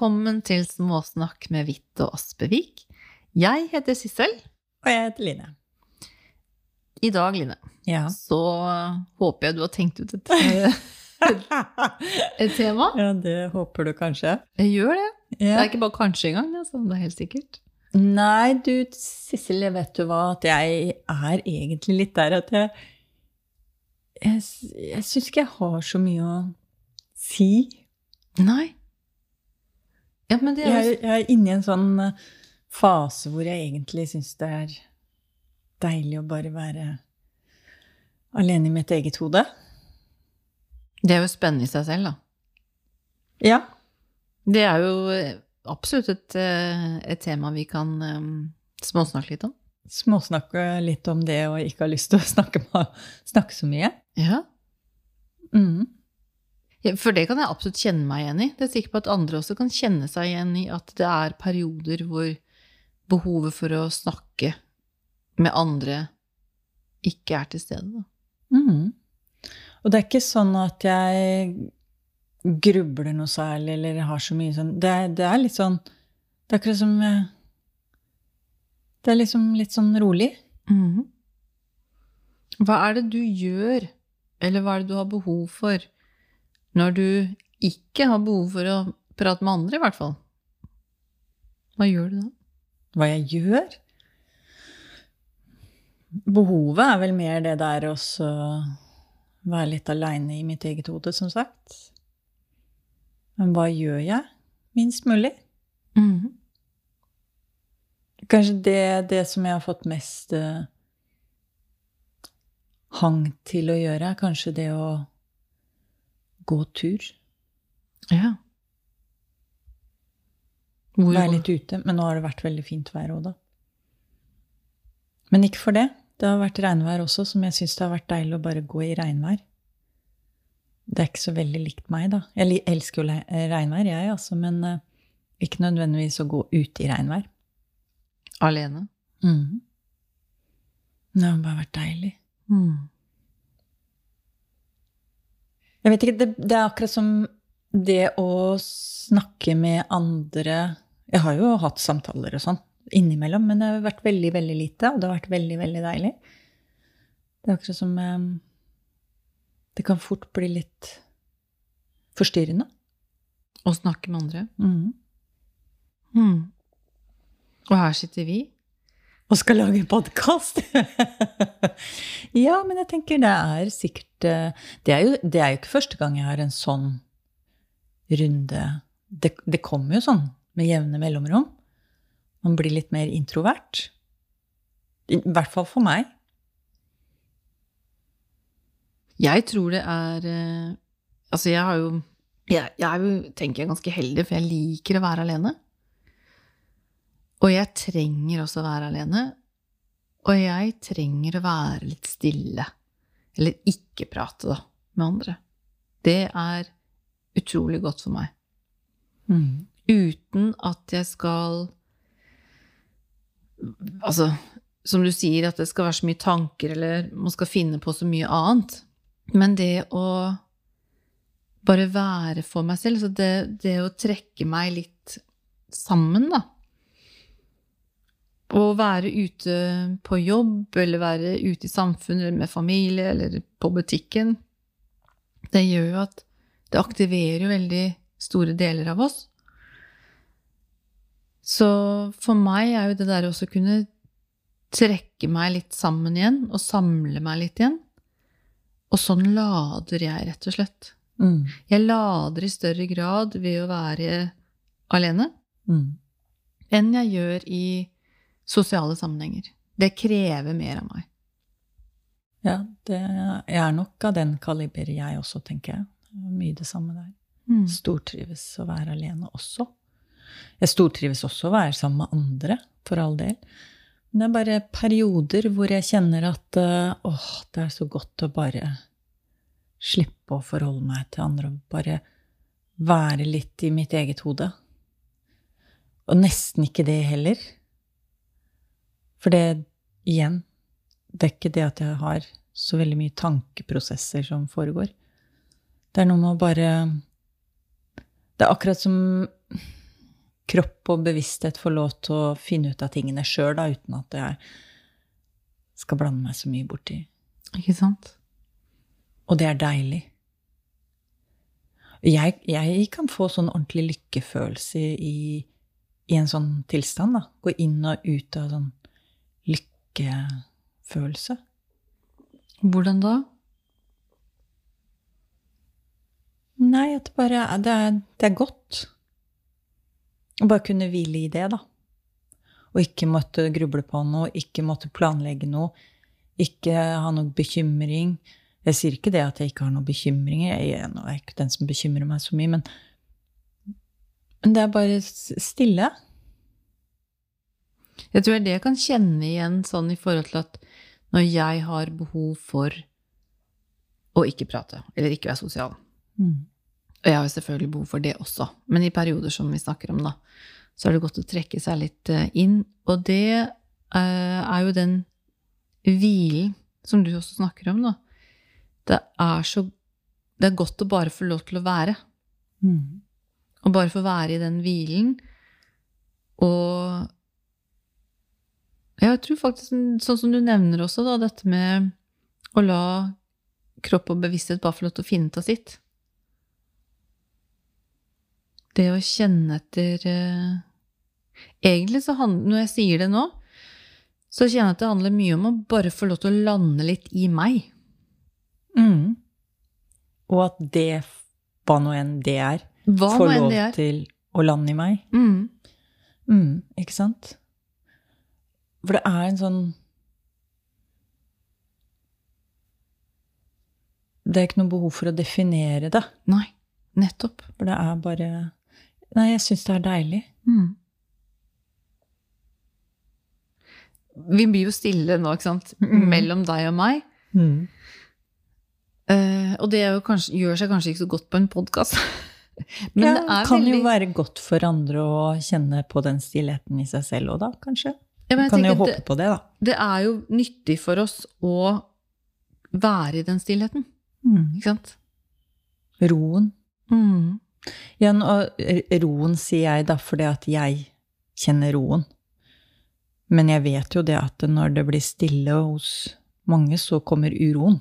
Velkommen til Småsnakk med Hvitt og Aspevik. Jeg heter Sissel. Og jeg heter Line. I dag, Line, Ja. så håper jeg du har tenkt ut et, et tema. ja, det håper du kanskje. Jeg gjør det. Det er ikke bare kanskje engang, det, det er helt sikkert. Nei, du, Sissel, vet du hva, at jeg er egentlig litt der at jeg Jeg, jeg syns ikke jeg har så mye å si. Nei. Ja, men det er Jeg, jeg er inne i en sånn eh, fase hvor jeg egentlig syns det er deilig å bare være alene i mitt eget hode. Det er jo spennende i seg selv, da. Ja. Det er jo eh, absolutt et, eh, et tema vi kan um, småsnakke litt om. Småsnakke litt om det og ikke ha lyst til å snakke, snakke så mye. Ja. Mm. For det kan jeg absolutt kjenne meg igjen i. Det er sikkert sikker på at andre også kan kjenne seg igjen i at det er perioder hvor behovet for å snakke med andre ikke er til stede. Mm. Og det er ikke sånn at jeg grubler noe særlig eller har så mye sånn Det det er litt sånn Det er akkurat som eh, Det er liksom litt sånn rolig. Mm. Hva er det du gjør, eller hva er det du har behov for, når du ikke har behov for å prate med andre, i hvert fall? Hva gjør du da? Hva jeg gjør? Behovet er vel mer det der å være litt aleine i mitt eget hode, som sagt. Men hva gjør jeg? Minst mulig. Mhm. Kanskje det, det som jeg har fått mest eh, hang til å gjøre, er kanskje det å gå tur. Ja. Hvor, Være litt ute. Men nå har det vært veldig fint vær òg, da. Men ikke for det. Det har vært regnvær også, som jeg syns det har vært deilig å bare gå i regnvær. Det er ikke så veldig likt meg, da. Jeg elsker jo eh, regnvær, jeg, altså, men eh, ikke nødvendigvis å gå ute i regnvær. Alene? Mm. Det har bare vært deilig. Mhm. Jeg vet ikke, det, det er akkurat som det å snakke med andre Jeg har jo hatt samtaler og sånn innimellom, men det har vært veldig, veldig lite, og det har vært veldig, veldig deilig. Det er akkurat som eh, Det kan fort bli litt forstyrrende. Å snakke med andre? Mm. mm. Og her sitter vi. Og skal lage en podkast! ja, men jeg tenker det er sikkert eh, det er, jo, det er jo ikke første gang jeg har en sånn runde. Det, det kommer jo sånn med jevne mellomrom. Man blir litt mer introvert. I hvert fall for meg. Jeg tror det er eh, Altså, jeg har jo Jeg, jeg er jo, tenker jeg, ganske heldig, for jeg liker å være alene. Og jeg trenger også å være alene. Og jeg trenger å være litt stille. Eller ikke prate, da, med andre. Det er utrolig godt for meg. Uten at jeg skal Altså, som du sier, at det skal være så mye tanker, eller man skal finne på så mye annet. Men det å bare være for meg selv, så det, det å trekke meg litt sammen, da. Å være ute på jobb, eller være ute i samfunnet, med familie, eller på butikken, det gjør jo at det aktiverer jo veldig store deler av oss. Så for meg er jo det der også å kunne trekke meg litt sammen igjen, og samle meg litt igjen. Og sånn lader jeg, rett og slett. Mm. Jeg lader i større grad ved å være alene Mm. enn jeg gjør i sosiale sammenhenger. Det krever mer av meg. Ja, det, jeg er nok av den kaliber, jeg også, tenker jeg. Mye det samme der. Mm. Stortrives å være alene også. Jeg stortrives også å være sammen med andre, for all del. Men det er bare perioder hvor jeg kjenner at eh, åh, det er så godt å bare slippe å forholde meg til andre og bare være litt i mitt eget hode. Og nesten ikke det heller. For det, igjen, det er ikke det at jeg har så veldig mye tankeprosesser som foregår. Det er noe med å bare Det er akkurat som kropp og bevissthet får lov til å finne ut av tingene sjøl, uten at jeg skal blande meg så mye borti. Ikke sant? Og det er deilig. Jeg, jeg kan få sånn ordentlig lykkefølelse i, i en sånn tilstand. da. Gå inn og ut av sånn lykkefølelse. Hvordan da? Nei, at bare det er, det er godt. Å bare kunne hvile i det, da. Og ikke måtte gruble på noe, ikke måtte planlegge noe, ikke ha noe bekymring. Jeg sier ikke det at jeg ikke har noen bekymringer. Jeg er ikke den som bekymrer meg så mye, men, men det er bare stille. Jeg tror det er det jeg kan kjenne igjen sånn i forhold til at når jeg har behov for å ikke prate, eller ikke være sosial Mm. Og jeg har jo selvfølgelig behov for det også, men i perioder som vi snakker om, da, så er det godt å trekke seg litt eh, inn. Og det eh, er jo den hvilen som du også snakker om, da. Det er så Det er godt å bare få lov til å være. Mm. Og bare få være i den hvilen. Og jeg tror faktisk, sånn som du nevner også, da, dette med å la kropp og bevissthet bare få lov til å finne ut av sitt. Det å kjenne etter eh, Egentlig så handler Når jeg sier det nå, så kjenner jeg at det handler mye om å bare få lov til å lande litt i meg. Mm. Og at det, hva nå enn det er, Hva får lov det er. til å lande i meg. Mm. Mm, ikke sant? For det er en sånn Det er ikke noe behov for å definere det. Nei, nettopp. For det er bare Nei, jeg syns det er deilig. Mm. Vi blir jo stille nå, ikke sant, Mm. mellom deg og meg. Eh, og det er jo kanskje, gjør seg kanskje ikke så godt på en podkast. Men ja, det kan veldig jo være godt for andre å kjenne på den stillheten i seg selv òg, da, kanskje. Ja, jeg Kan jo håpe det, på det, da. det er jo nyttig for oss å være i den stillheten, ikke sant? Roen. Mm. Ja, og roen sier jeg da fordi at jeg kjenner roen. Men jeg vet jo det at når det blir stille hos mange, så kommer uroen.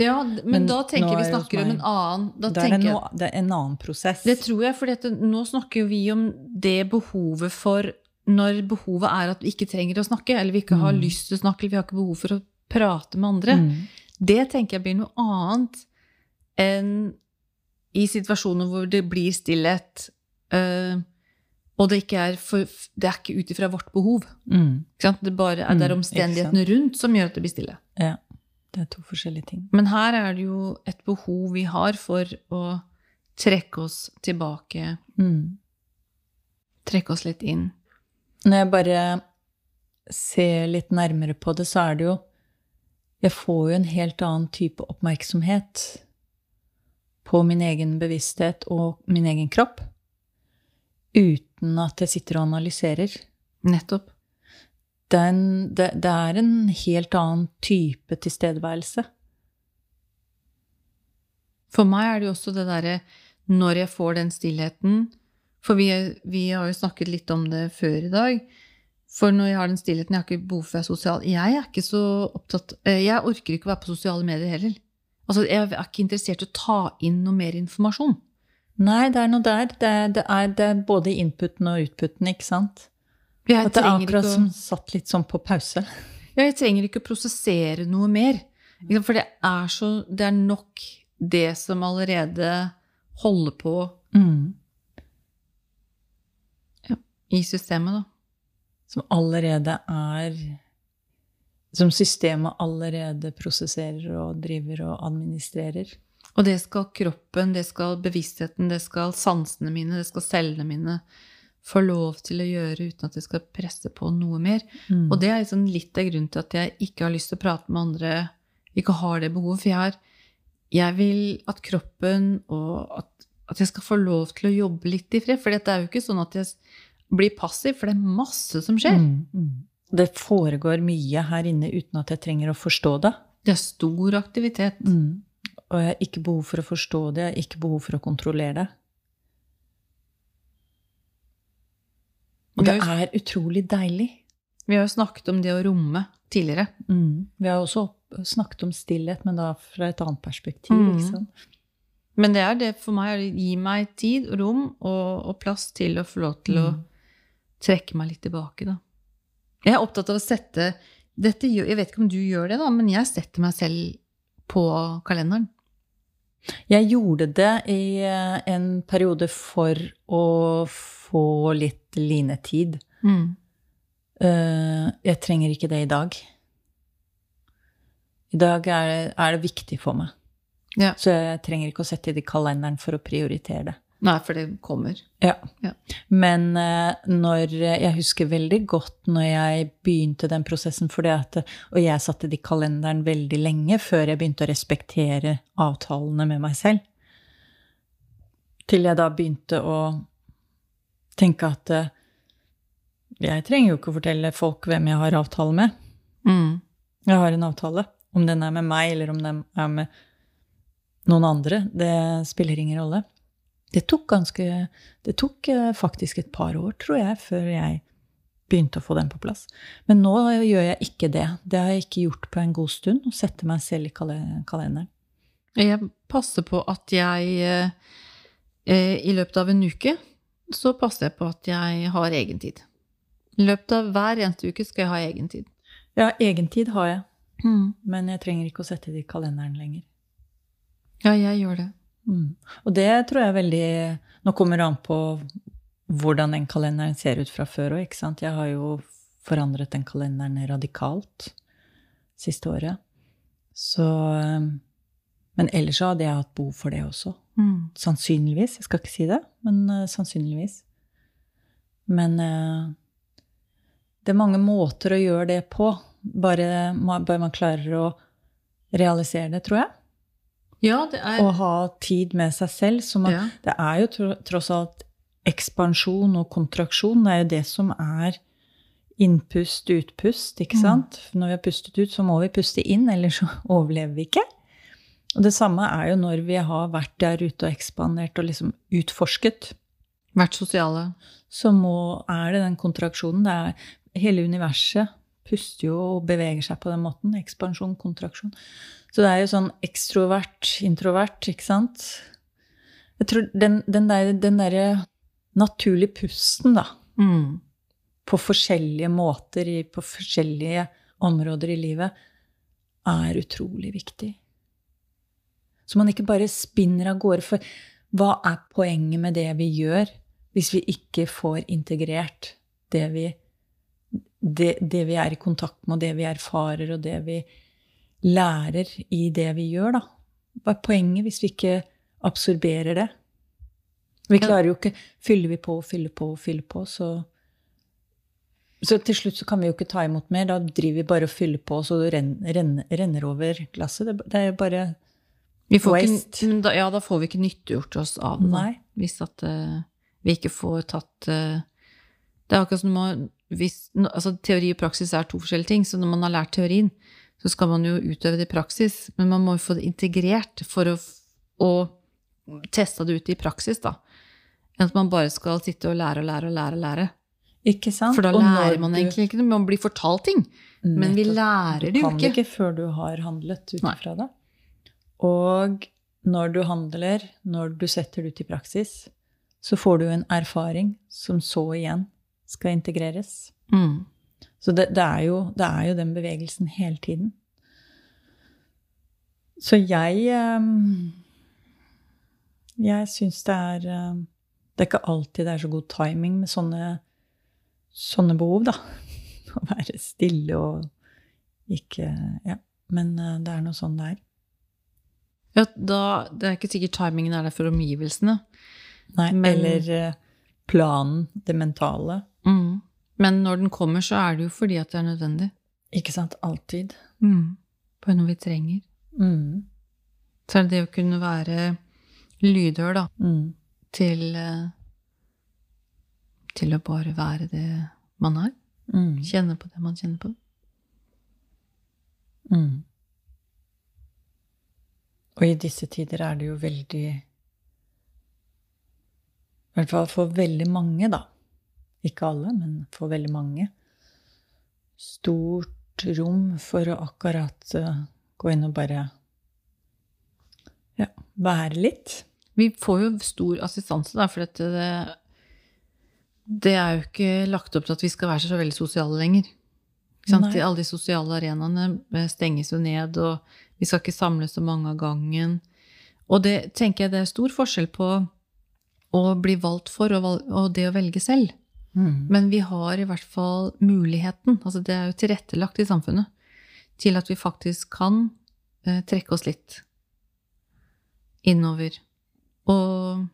Ja, men, Men da tenker vi er snakker om en annen Da Da er det, no, det er en annen prosess. Det tror jeg, for nå snakker jo vi om det behovet for Når behovet er at vi ikke trenger å snakke, eller vi ikke har Mm. lyst til å snakke, eller vi har ikke behov for å prate med andre. Mm. Det tenker jeg blir noe annet enn i situasjoner hvor det blir stillhet, øh, og det ikke er, for, det er ikke ut ifra vårt behov. Mm. Det, bare er, det er Mm, omstendighetene rundt som gjør at det blir stille. Ja. Det er to forskjellige ting. Men her er det jo et behov vi har for å trekke oss tilbake, Mm. trekke oss litt inn. Når jeg bare ser litt nærmere på det, så er det jo Jeg får jo en helt annen type oppmerksomhet på min egen bevissthet og min egen kropp uten at jeg sitter og analyserer. Nettopp. Det er en, det, det er en helt annen type tilstedeværelse. For meg er det jo også det derre når jeg får den stillheten For vi, vi har jo snakket litt om det før i dag. For når jeg har den stillheten, jeg har ikke behov for å være sosial Jeg er ikke så opptatt eh, Jeg orker ikke å være på sosiale medier heller. Altså, Jeg er ikke interessert i å ta inn noe mer informasjon. Nei, det er noe der. Det er, det er, det er både inputen og utputen, ikke sant? Jeg At det er akkurat ikke som satt litt sånn på pause. ja, jeg trenger ikke å prosessere noe mer. For det er, så, det er nok det som allerede holder på Mm. I systemet, da. Som allerede er Som systemet allerede prosesserer og driver og administrerer. Og det skal kroppen, det skal bevisstheten, det skal sansene mine, det skal cellene mine få lov til å gjøre uten at jeg skal presse på noe mer. Mm. Og det er liksom litt av grunnen til at jeg ikke har lyst til å prate med andre, ikke har det behovet. For jeg, har, jeg vil at kroppen og at, at jeg skal få lov til å jobbe litt i fred. For det er jo ikke sånn at jeg blir passiv, for det er masse som skjer. Mm. Mm. Det foregår mye her inne uten at jeg trenger å forstå det. Det er stor aktivitet. Mm. Og jeg har ikke behov for å forstå det, jeg har ikke behov for å kontrollere det. Og det er utrolig deilig. vi har jo snakket om det å romme tidligere. Mm. Vi har også snakket om stillhet, men da fra et annet perspektiv. Mm. Ikke sant? Men det er det for meg. å Gi meg tid og rom og, og plass til å få lov til å Mm. Trekke meg litt tilbake, da. Jeg er opptatt av å sette dette, Jeg vet ikke om du gjør det, da, men jeg setter meg selv på kalenderen. Jeg gjorde det i eh, en periode for å få litt linetid. Mm. Eh, Jeg trenger ikke det i dag. I dag er det, er det viktig for meg. Ja. Så jeg trenger ikke å sette det i kalenderen for å prioritere det. Nei, for det kommer. Ja. Ja. Men eh, når Jeg husker veldig godt når jeg begynte den prosessen, at, og jeg satte det i kalenderen veldig lenge før jeg begynte å respektere avtalene med meg selv. Til jeg da begynte å tenke at eh, jeg trenger jo ikke å fortelle folk hvem jeg har avtale med. Mm. Jeg har en avtale. Om den er med meg, eller om den er med noen andre, det spiller ingen rolle. Det tok ganske Det tok eh, faktisk et par år, tror jeg, før jeg begynte å få den på plass. Men nå gjør jeg ikke det. Det har jeg ikke gjort på en god stund. Å sette meg selv i kalenderen. Jeg passer på at jeg eh, I løpet av en uke så passer jeg på at jeg har egen tid. I løpet av hver eneste uke skal jeg ha egen tid. Ja, egen tid har jeg, Mm. men jeg trenger ikke å sette det i kalenderen lenger. Ja, jeg gjør det. Mm. Og det tror jeg veldig Nå kommer det an på hvordan den kalenderen ser ut fra før òg. Jeg har jo forandret den kalenderen radikalt siste året. Så um, Men ellers så hadde jeg hatt behov for det også. Mm. Sannsynligvis. Jeg skal ikke si det, men uh, sannsynligvis. Men uh, det er mange måter å gjøre det på. Bare, bare man klarer å realisere det, tror jeg. Ja, det er Å ha tid med seg selv. Som at ja. Det er jo tro, tross alt ekspansjon og kontraksjon. Det er jo det som er innpust, utpust, ikke Mm. Når vi har pustet ut, så må vi puste inn, ellers så overlever vi ikke. Og det samme er jo når vi har vært der ute og ekspandert og liksom utforsket. Vært sosiale. Så må, er det den kontraksjonen. Det er, hele universet puster jo og beveger seg på den måten. Ekspansjon, kontraksjon. Så det er jo sånn ekstrovert, introvert, ikke sant? Jeg tror den, den der, naturlige pusten, da, Mm. på forskjellige måter, på forskjellige områder i livet, er utrolig viktig. Så man ikke bare spinner av gårde. For hva er poenget med det vi gjør, hvis vi ikke får integrert det vi, det, det vi er i kontakt med, og det vi erfarer, og det vi lærer i det vi gjør, da? Hva er poenget hvis vi ikke absorberer det? Vi klarer jo ikke Fyller vi på og fyller på og fyller på, så så til slutt så kan vi jo ikke ta imot mer. Da driver vi bare og fyller på, så det renner, renner, over glasset. Det, det er bare Vi får Waste. ikke, da, ja, da får vi ikke nyttiggjort oss av det. Hvis at uh, vi ikke får tatt uh, Det er akkurat som man, hvis, altså, Teori og praksis er to forskjellige ting. Så når man har lært teorien, så skal man jo utøve det i praksis. Men man må jo få det integrert for å, å teste det ut i praksis, da. Enn at man bare skal sitte og lære og lære og lære. og lære. Ikke sant? For da lærer man du- egentlig ikke noe. Man blir fortalt ting. Men vi lærer det Du jo kan det ikke. ikke før du har handlet ut ifra det. Og når du handler, når du setter det ut i praksis, så får du en erfaring som så igjen skal integreres. Mm. Så det, det, er jo, det er jo den bevegelsen hele tiden. Så jeg ehm, Jeg syns det er ehm, Det er ikke alltid det er så god timing med sånne, sånne behov, da. Å være stille og ikke Ja. Men eh, det er noe sånn det er. Ja, da, det er ikke sikkert timingen er der for omgivelsene. Nei, Men- Eller eh, planen, det mentale. Mm. Men når den kommer, så er det jo fordi at det er nødvendig. Ikke sant? Alltid. Mm. På noe vi trenger. Mm. Så er det det å kunne være lydhør, da, Mm. til eh, Til å bare være det man er. Mm. Kjenne på det man kjenner på. Mm. Og i disse tider er det jo veldig I hvert fall for veldig mange, da. Ikke alle, men for veldig mange, stort rom for å akkurat uh, gå inn og bare ja, være litt. Vi får jo stor assistanse, da, for dette, det, det er jo ikke lagt opp til at vi skal være så veldig sosiale lenger. Alle de sosiale arenaene eh, stenges jo ned, og vi skal ikke samles så mange av gangen. Og det tenker jeg det er stor forskjell på å bli valgt for og, det å velge selv. Mm. Men vi har i hvert fall muligheten, altså det er jo tilrettelagt i samfunnet, til at vi faktisk kan eh, trekke oss litt innover. Og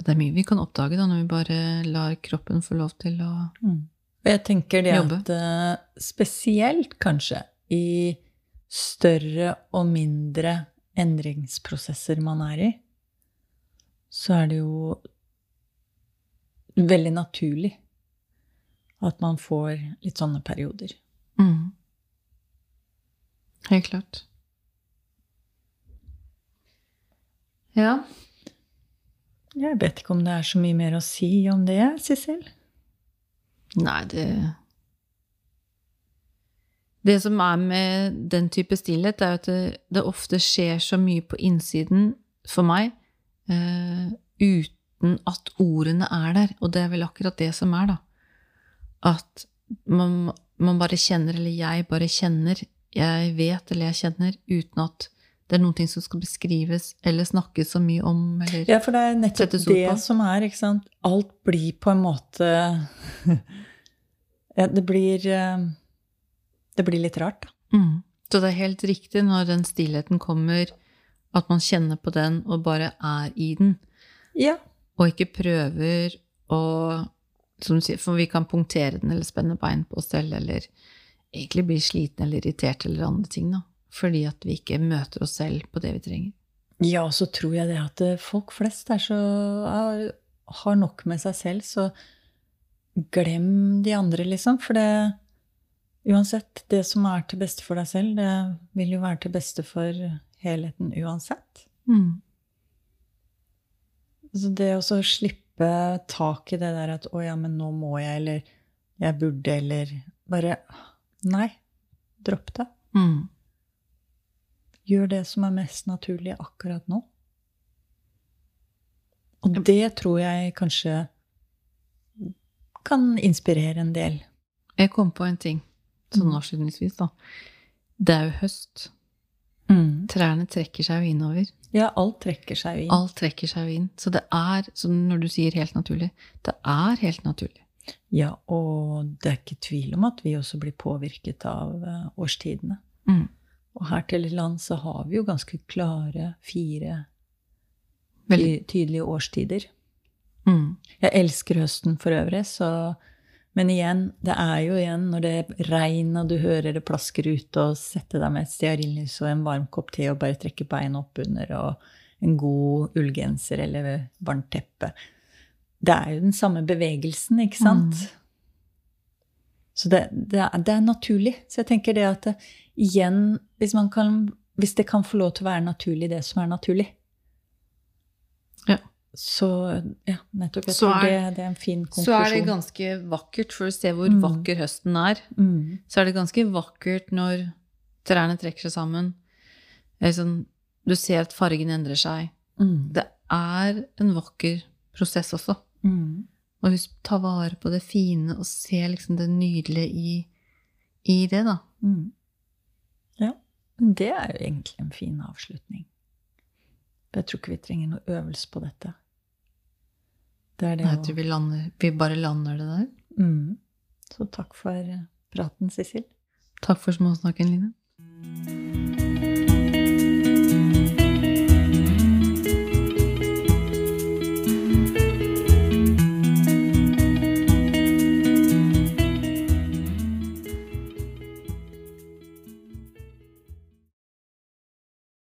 det er mye vi kan oppdage da, når vi bare lar kroppen få lov til å mm. Og jeg tenker det jobbe. at uh, spesielt kanskje i større og mindre endringsprosesser man er i, så er det jo veldig naturlig at man får litt sånne perioder. Mm. Helt klart. Ja. Jeg vet ikke om det er så mye mer å si om det, Sissel? Nei, det Det som er med den type stillhet, er at det, det ofte skjer så mye på innsiden for meg uh, uten at ordene er der. Og det er vel akkurat det som er, da. At man, man bare kjenner, eller jeg bare kjenner, jeg vet eller jeg kjenner, uten at det er ting som skal beskrives eller snakkes så mye om. Eller ja, for det er nettopp det som er, ikke sant. Alt blir på en måte Ja, det blir eh, Det blir litt rart, da. Mm. Så det er helt riktig når den stillheten kommer, at man kjenner på den og bare er i den. Ja. Og ikke prøver å som du sier, For vi kan punktere den eller spenne bein på oss selv eller egentlig bli sliten eller irritert eller andre ting. da fordi at vi ikke møter oss selv på det vi trenger. Ja, så tror jeg det at eh, folk flest er så, har nok med seg selv, så glem de andre, liksom. For det Uansett, det som er til beste for deg selv, det vil jo være til beste for helheten uansett. Mm. Så det å slippe tak i det der at 'Å ja, men nå må jeg', eller 'jeg burde', eller Bare Nei. Dropp det. Mm. Gjør det som er mest naturlig akkurat nå. Og det tror jeg kanskje kan inspirere en del. Jeg kom på en ting sånn mm. avslutningsvis, da. Det er jo høst. Mm. Trærne trekker seg jo innover. Ja, alt trekker seg jo inn. Alt trekker seg jo inn. Så det er, som når du sier helt naturlig, det er helt naturlig. Ja, og det er ikke tvil om at vi også blir påvirket av eh, årstidene. Mm. Og her til lands så har vi jo ganske klare fire Veldig. tydelige årstider. Mm. Jeg elsker høsten for øvrig, så Men igjen, det er jo igjen når det er regn, og du hører det plasker ut, og setter deg med et stearinlys og en varm kopp te og bare trekke beina opp under, og en god ullgenser eller varmt teppe. Det er jo den samme bevegelsen, ikke sant? Mm. Så det, det, er, det, er, naturlig. Så jeg tenker det at det, igjen, hvis, kan, hvis, det kan få lov til å være naturlig, det som er naturlig. Så ja, nettopp. Jeg tror er, det, det, er en fin konklusjon. Så er det ganske vakkert, for å se hvor mm. vakker høsten er. Mm. Så er det ganske vakkert når trærne trekker seg sammen. Sånn, du ser at fargen endrer seg. Mm. Det er en vakker prosess også. Mm. Og husk ta vare på det fine og se liksom det nydelige i, i det, da. Mm. Ja. Det er jo egentlig en fin avslutning. Jeg tror ikke vi trenger noe øvelse på dette. Det er det Jeg tror vi, lander, vi bare lander det der. Mm. Så takk for praten, Sissel. Takk for småsnakken, Line.